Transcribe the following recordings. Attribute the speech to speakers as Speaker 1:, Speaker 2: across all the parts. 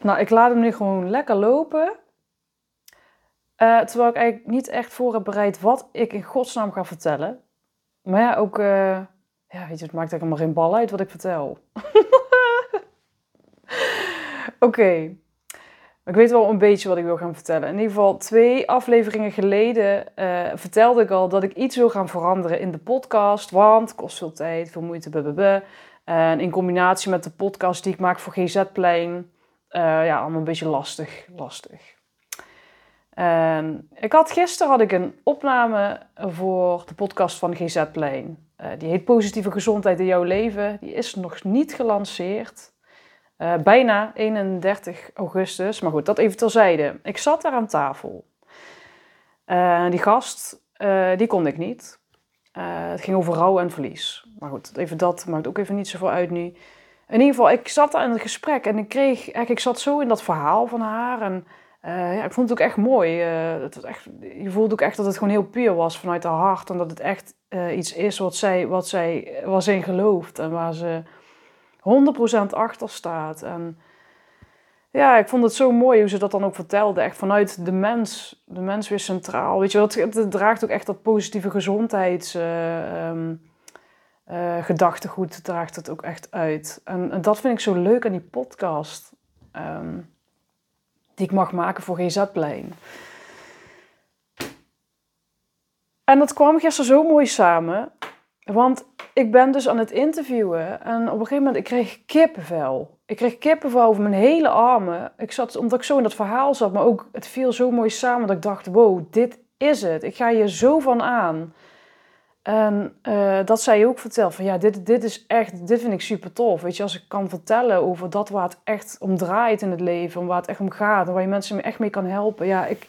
Speaker 1: Nou, ik laat hem nu gewoon lekker lopen. Eh, terwijl ik eigenlijk niet echt voor heb bereid wat ik in godsnaam ga vertellen. Maar ja, ook... eh, ja, weet je, het maakt eigenlijk helemaal geen bal uit wat ik vertel. Oké. Ik weet wel een beetje wat ik wil gaan vertellen. In ieder geval, twee afleveringen geleden eh, vertelde ik al dat ik iets wil gaan veranderen in de podcast. Want het kost veel tijd, veel moeite, blablabla. En in combinatie met de podcast die ik maak voor GZ-plein... eh, ja, allemaal een beetje lastig. lastig. En ik had, gisteren had ik een opname voor de podcast van GZ-plein. Eh, die heet Positieve Gezondheid in Jouw Leven. Die is nog niet gelanceerd. Eh, bijna 31 augustus. Maar goed, dat even terzijde. Ik zat daar aan tafel. Die gast, die kon ik niet. Het ging over rouw en verlies. Maar goed, even dat maakt ook even niet zoveel uit nu. In ieder geval, ik zat in het gesprek en ik kreeg... Ik zat zo in dat verhaal van haar en... eh, ja, ik vond het ook echt mooi. Eh, het was echt, je voelde ook echt dat het gewoon heel puur was vanuit haar hart. En dat het echt eh, iets is wat zij, wat zij ze in gelooft. En waar ze 100% achter staat. En ja, ik vond het zo mooi hoe ze dat dan ook vertelde. Echt vanuit de mens, de mens weer centraal. Weet je, dat, het, draagt ook echt dat positieve gezondheids... eh, eh, gedachtegoed draagt het ook echt uit. En, en dat vind ik zo leuk aan die podcast. ehm, die ik mag maken voor GZ-plein. En dat kwam gisteren zo mooi samen. Want ik ben dus aan het interviewen. En op een gegeven moment, ik kreeg kippenvel. Ik kreeg kippenvel over mijn hele armen. Ik zat, omdat ik zo in dat verhaal zat. Maar ook, het viel zo mooi samen dat ik dacht, wow, dit is het. Ik ga hier zo van aan. En eh, dat zij ook vertelt van ja, dit, dit is echt, dit vind ik super tof. Weet je, als ik kan vertellen over dat waar het echt om draait in het leven, waar het echt om gaat en waar je mensen echt mee kan helpen. Ja, ik,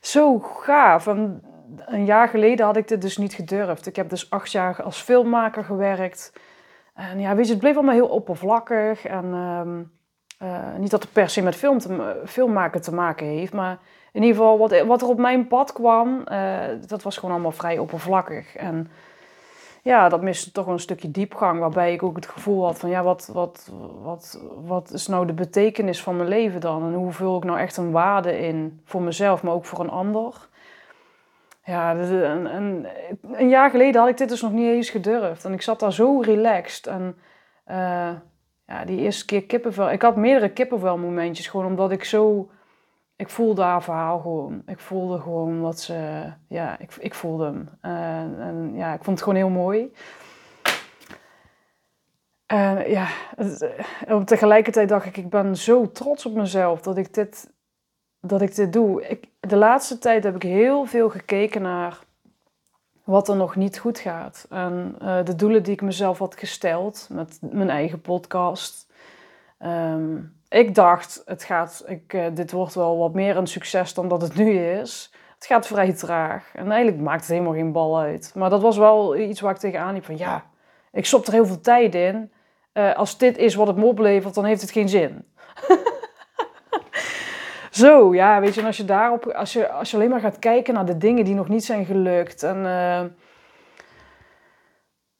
Speaker 1: zo gaaf. En een jaar geleden had ik dit dus niet gedurfd. Ik heb dus acht jaar als filmmaker gewerkt. En ja, weet je, het bleef allemaal heel oppervlakkig. En ehm, eh, niet dat het per se met film te, filmmaken te maken heeft, maar in ieder geval, wat, wat er op mijn pad kwam, eh, dat was gewoon allemaal vrij oppervlakkig. En ja, dat miste toch een stukje diepgang, waarbij ik ook het gevoel had van, ja, wat, wat, wat, wat is nou de betekenis van mijn leven dan? En hoe vul ik nou echt een waarde in voor mezelf, maar ook voor een ander? Ja, dus een, een, een jaar geleden had ik dit dus nog niet eens gedurfd. En ik zat daar zo relaxed. En eh, ja, die eerste keer kippenvel. Ik had meerdere kippenvel momentjes, gewoon omdat ik zo ik voelde haar verhaal gewoon. Ik voelde gewoon wat ze... Ja, ik, ik voelde hem. En, en ja, ik vond het gewoon heel mooi. En ja, het, op tegelijkertijd dacht ik, ik ben zo trots op mezelf dat ik dit, dat ik dit doe. Ik, de laatste tijd heb ik heel veel gekeken naar wat er nog niet goed gaat. En uh, de doelen die ik mezelf had gesteld met mijn eigen podcast... Um, ik dacht, het gaat, ik, uh, dit wordt wel wat meer een succes dan dat het nu is. Het gaat vrij traag. En eigenlijk maakt het helemaal geen bal uit. Maar dat was wel iets waar ik tegenaan liep van ja, ik stop er heel veel tijd in. Uh, als dit is wat het me oplevert, dan heeft het geen zin. Zo, ja, weet je, en als je daarop, als je, als je alleen maar gaat kijken naar de dingen die nog niet zijn gelukt en... Uh,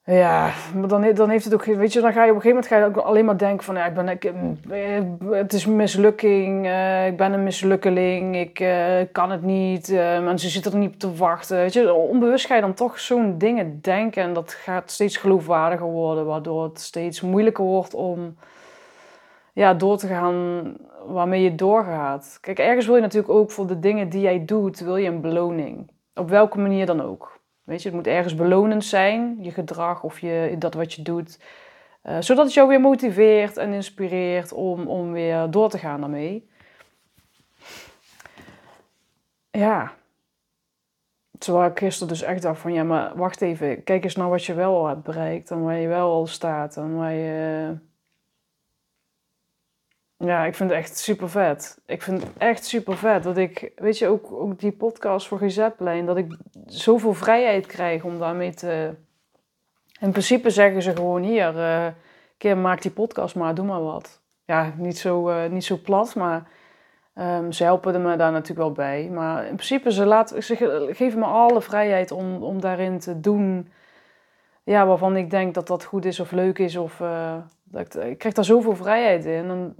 Speaker 1: ja, dan, dan heeft het ook, weet je, dan ga je op een gegeven moment ga je ook alleen maar denken van, ja, ik ben, ik, het is mislukking, uh, ik ben een mislukkeling, ik kan het niet, uh, mensen zitten er niet op te wachten, weet je. Onbewust ga je dan toch zo'n dingen denken en dat gaat steeds geloofwaardiger worden, waardoor het steeds moeilijker wordt om, ja, door te gaan waarmee je doorgaat. Kijk, ergens wil je natuurlijk ook voor de dingen die jij doet, wil je een beloning. Op welke manier dan ook. Weet je, het moet ergens belonend zijn, je gedrag of je, dat wat je doet. Uh, zodat het jou weer motiveert en inspireert om, om weer door te gaan daarmee. Ja. Terwijl ik gisteren dus echt dacht van, ja, maar wacht even. Kijk eens naar wat je wel hebt bereikt en waar je wel al staat. En waar je... ja, ik vind het echt super vet. Ik vind het echt super vet dat ik, weet je, ook, ook die podcast voor GZ-lijn, dat ik zoveel vrijheid krijg om daarmee te. In principe zeggen ze gewoon hier, uh, keer maak die podcast maar, doe maar wat. Ja, niet zo, uh, niet zo plat, maar um, ze helpen me daar natuurlijk wel bij. Maar in principe, ze, laten, ze geven me alle vrijheid om, om daarin te doen ja, waarvan ik denk dat dat goed is of leuk is. Of, uh, dat ik, ik, krijg daar zoveel vrijheid in. En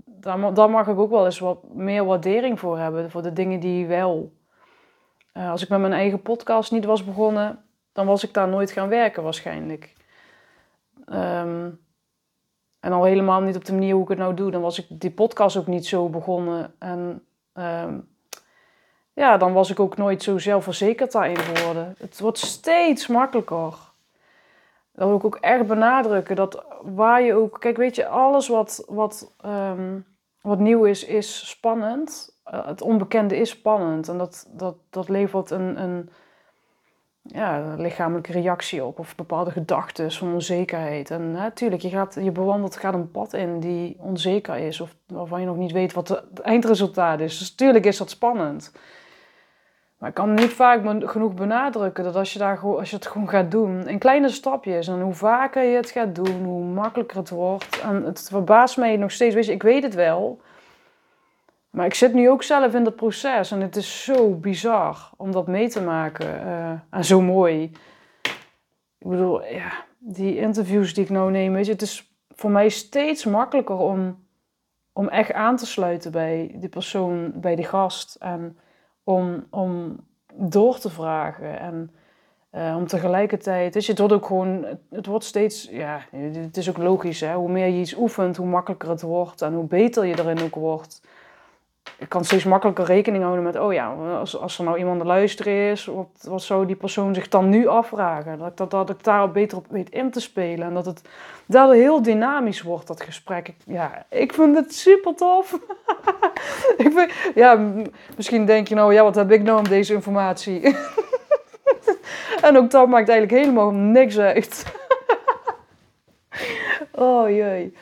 Speaker 1: daar, mag ik ook wel eens wat meer waardering voor hebben. Voor de dingen die wel. Uh, als ik met mijn eigen podcast niet was begonnen, dan was ik daar nooit gaan werken waarschijnlijk. Um, en al helemaal niet op de manier hoe ik het nou doe. Dan was ik die podcast ook niet zo begonnen. En um, ja, dan was ik ook nooit zo zelfverzekerd daarin geworden. Het wordt steeds makkelijker dat wil ik ook echt benadrukken. Dat waar je ook. Kijk, weet je, alles wat, wat, um, wat nieuw is, is spannend. Uh, het onbekende is spannend. En dat, dat, dat levert een, een ja, lichamelijke reactie op. Of bepaalde gedachten van onzekerheid. En natuurlijk, je, gaat, je bewandelt gaat een pad in die onzeker is. Of waarvan je nog niet weet wat het eindresultaat is. Dus natuurlijk is dat spannend. Maar ik kan niet vaak genoeg benadrukken dat als je, daar, als je het gewoon gaat doen, in kleine stapjes, en hoe vaker je het gaat doen, hoe makkelijker het wordt. En het verbaast mij nog steeds, weet je, ik weet het wel. Maar ik zit nu ook zelf in dat proces en het is zo bizar om dat mee te maken. Uh, en zo mooi. Ik bedoel, ja, die interviews die ik nou neem, weet je, het is voor mij steeds makkelijker om, om echt aan te sluiten bij die persoon, bij die gast. En om, om door te vragen. En uh, om tegelijkertijd, dus het wordt ook gewoon, het wordt steeds, ja, het is ook logisch, hè? hoe meer je iets oefent, hoe makkelijker het wordt en hoe beter je erin ook wordt. Ik kan steeds makkelijker rekening houden met, oh ja, als, als er nou iemand te luisteren is, wat, wat zou die persoon zich dan nu afvragen? Dat, dat, dat ik daar beter op weet in te spelen en dat het daardoor heel dynamisch wordt, dat gesprek. Ja, ik vind het super tof. ik vind, ja, misschien denk je nou, ja, wat heb ik nou om deze informatie? en ook dat maakt eigenlijk helemaal niks uit. oh jee.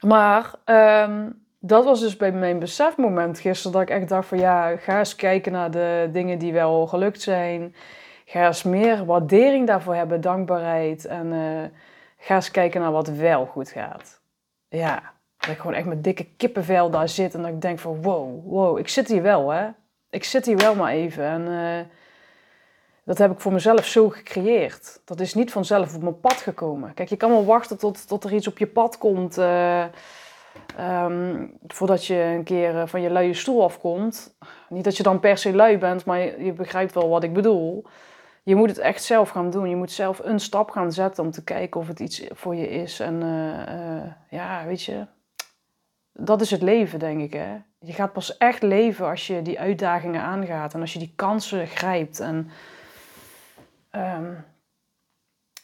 Speaker 1: Maar um, dat was dus bij mijn besefmoment gisteren dat ik echt dacht van ja, ga eens kijken naar de dingen die wel gelukt zijn. Ga eens meer waardering daarvoor hebben, dankbaarheid. En uh, ga eens kijken naar wat wel goed gaat. Ja, dat ik gewoon echt met dikke kippenvel daar zit en dat ik denk van wow, wow, ik zit hier wel hè. Ik zit hier wel maar even en uh, dat heb ik voor mezelf zo gecreëerd. Dat is niet vanzelf op mijn pad gekomen. Kijk, je kan wel wachten tot, tot er iets op je pad komt... Uh, Um, voordat je een keer eh, van je luie stoel afkomt. Niet dat je dan per se lui bent, maar je, begrijpt wel wat ik bedoel. Je moet het echt zelf gaan doen. Je moet zelf een stap gaan zetten om te kijken of het iets voor je is. En uh, uh, ja, weet je, dat is het leven, denk ik. Hè? Je gaat pas echt leven als je die uitdagingen aangaat en als je die kansen grijpt. En um,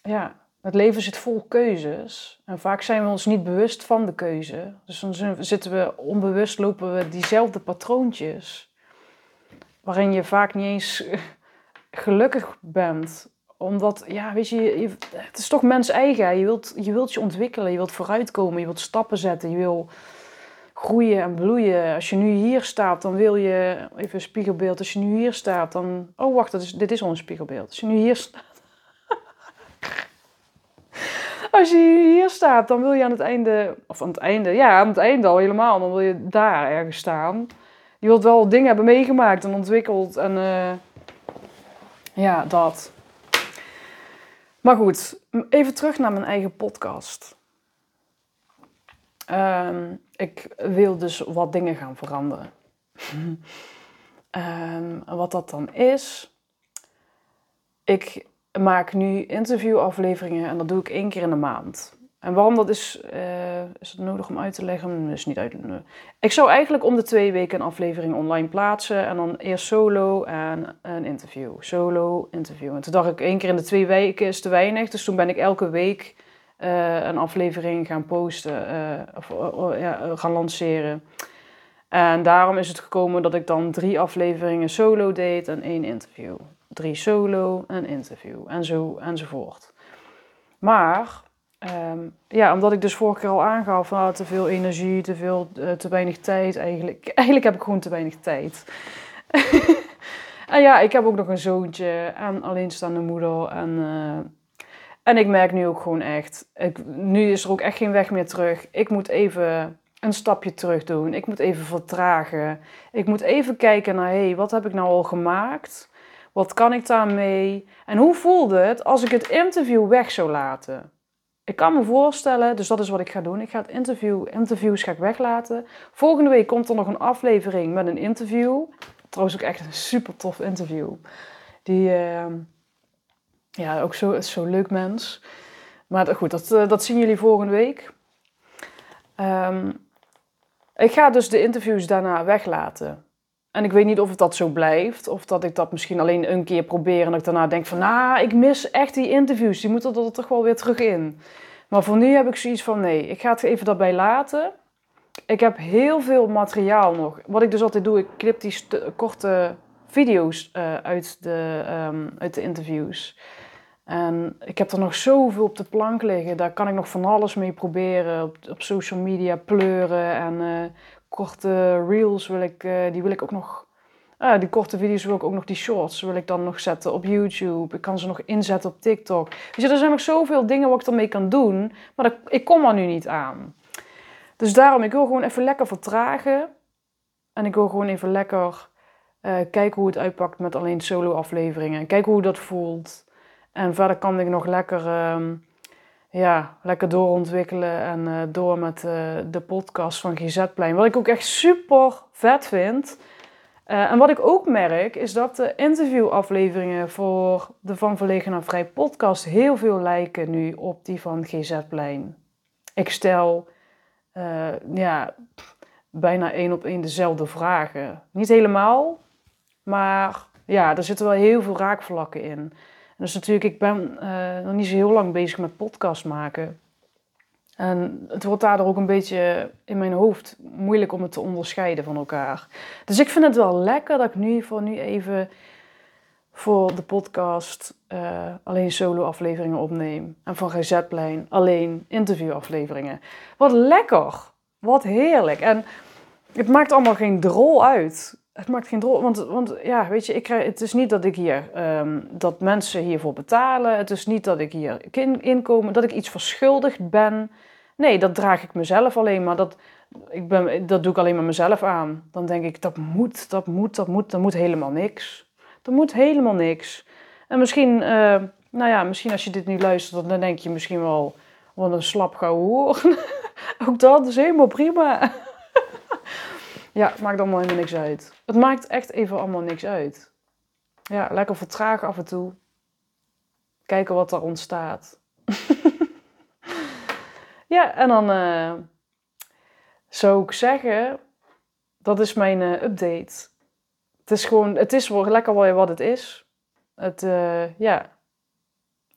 Speaker 1: ja, het leven zit vol keuzes. En vaak zijn we ons niet bewust van de keuze. Dus dan zitten we onbewust, lopen we diezelfde patroontjes. Waarin je vaak niet eens gelukkig bent. Omdat, ja, weet je, het is toch mens eigen. Je wilt, je wilt je ontwikkelen, je wilt vooruitkomen, je wilt stappen zetten, je wil groeien en bloeien. Als je nu hier staat, dan wil je, even een spiegelbeeld, als je nu hier staat, dan, oh wacht, is, dit is al een spiegelbeeld. Als je nu hier staat als je hier staat, dan wil je aan het einde, of aan het einde, ja, aan het einde al helemaal, dan wil je daar ergens staan. Je wilt wel dingen hebben meegemaakt en ontwikkeld en uh, ja, dat. Maar goed, even terug naar mijn eigen podcast. Um, ik wil dus wat dingen gaan veranderen. um, wat dat dan is. Ik maak nu interviewafleveringen en dat doe ik één keer in de maand. En waarom dat is, uh, is het nodig om uit te leggen? Is niet uit. Ik zou eigenlijk om de twee weken een aflevering online plaatsen en dan eerst solo en een interview. Solo, interview. En toen dacht ik één keer in de twee weken is te weinig, dus toen ben ik elke week uh, een aflevering gaan posten uh, of ja, gaan lanceren. En daarom is het gekomen dat ik dan drie afleveringen solo deed en één interview drie solo, een interview en zo enzovoort. Maar Ehm, ja, omdat ik dus vorige keer al aangaf van ah, te veel energie, te veel, eh, te weinig tijd eigenlijk. Eigenlijk heb ik gewoon te weinig tijd. en ja, ik heb ook nog een zoontje en alleenstaande moeder. En, eh, en ik merk nu ook gewoon echt, ik, nu is er ook echt geen weg meer terug. Ik moet even een stapje terug doen. Ik moet even vertragen. Ik moet even kijken naar, hé, hey, wat heb ik nou al gemaakt? Wat kan ik daarmee? En hoe voelde het als ik het interview weg zou laten? Ik kan me voorstellen, dus dat is wat ik ga doen. Ik ga het interview, interviews ga ik weglaten. Volgende week komt er nog een aflevering met een interview. Trouwens ook echt een super tof interview. Die, uh, ja, ook zo, is leuk mens. Maar goed, dat, eh, dat zien jullie volgende week. Um, ik ga dus de interviews daarna weglaten. En ik weet niet of het dat zo blijft. Of dat ik dat misschien alleen een keer probeer. En dat ik daarna denk van, nou, ik mis echt die interviews. Die moeten er toch wel weer terug in. Maar voor nu heb ik zoiets van, nee, ik ga het even daarbij laten. Ik heb heel veel materiaal nog. Wat ik dus altijd doe, ik knip die korte video's uh, uit, de, um, uit de interviews. En ik heb er nog zoveel op de plank liggen. Daar kan ik nog van alles mee proberen. Op, op social media pleuren. En uh, korte reels wil ik, uh, die wil ik ook nog... Uh, die korte video's wil ik ook nog, die shorts wil ik dan nog zetten op YouTube. Ik kan ze nog inzetten op TikTok. Dus er zijn nog zoveel dingen wat ik ermee kan doen. Maar ik kom er nu niet aan. Dus daarom, ik wil gewoon even lekker vertragen. En ik wil gewoon even lekker uh, kijken hoe het uitpakt met alleen solo afleveringen. Kijken hoe dat voelt. En verder kan ik nog lekker, uh, ja, lekker doorontwikkelen en uh, door met uh, de podcast van GZ-plein. Wat ik ook echt super vet vind. Uh, en wat ik ook merk, is dat de interviewafleveringen voor de Van Verlegen naar Vrij podcast heel veel lijken nu op die van GZ-plein. Ik stel ja, bijna één op één dezelfde vragen. Niet helemaal, maar ja, er zitten wel heel veel raakvlakken in. Dus natuurlijk, ik ben uh, nog niet zo heel lang bezig met podcast maken. En het wordt daardoor ook een beetje in mijn hoofd moeilijk om het te onderscheiden van elkaar. Dus ik vind het wel lekker dat ik nu voor nu even voor de podcast uh, alleen solo-afleveringen opneem. En van Resetplein alleen interview-afleveringen. Wat lekker! Wat heerlijk! En het maakt allemaal geen drol uit het maakt geen drol. Want, want ja, weet je, ik krijg, het is niet dat ik hier um, dat mensen hiervoor betalen. Het is niet dat ik hier inkomen, dat ik iets verschuldigd ben. Nee, dat draag ik mezelf alleen maar. Dat, ik ben, dat doe ik alleen maar mezelf aan. Dan denk ik, dat moet, dat moet, dat moet, dat moet helemaal niks. Dat moet helemaal niks. En misschien, uh, nou ja, misschien als je dit nu luistert, dan denk je misschien wel, wat een slap hoor. Ook dat is helemaal prima. Ja, maakt allemaal helemaal niks uit. Het maakt echt even allemaal niks uit. Ja, lekker vertragen af en toe. Kijken wat er ontstaat. ja, en dan uh, zou ik zeggen, dat is mijn uh, update. Het is gewoon, het is wel lekker wat het is. Het, uh, ja.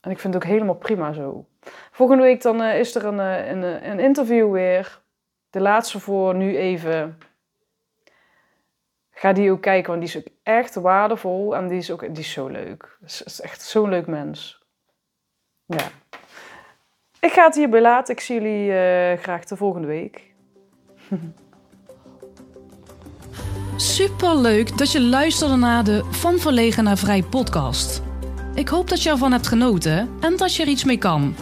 Speaker 1: En ik vind het ook helemaal prima zo. Volgende week dan is er een, een, een interview weer. De laatste voor nu even Ga die ook kijken, want die is ook echt waardevol en die is ook die is zo leuk. Het is echt zo'n leuk mens. Ja. Ik ga het hierbij laten. Ik zie jullie uh, graag de volgende week.
Speaker 2: Super leuk dat je luisterde naar de Van Verlegen naar Vrij podcast. Ik hoop dat je ervan hebt genoten en dat je er iets mee kan.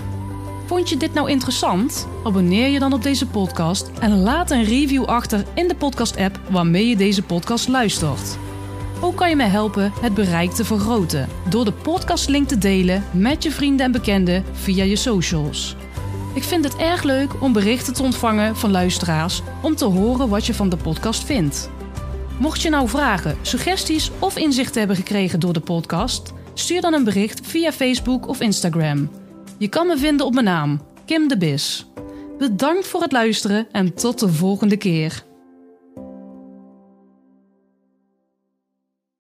Speaker 2: Vond je dit nou interessant? Abonneer je dan op deze podcast en laat een review achter in de podcast-app waarmee je deze podcast luistert. Ook kan je me helpen het bereik te vergroten door de podcastlink te delen met je vrienden en bekenden via je socials. Ik vind het erg leuk om berichten te ontvangen van luisteraars om te horen wat je van de podcast vindt. Mocht je nou vragen, suggesties of inzichten hebben gekregen door de podcast, stuur dan een bericht via Facebook of Instagram. Je kan me vinden op mijn naam, Kim de Bis. Bedankt voor het luisteren en tot de volgende keer.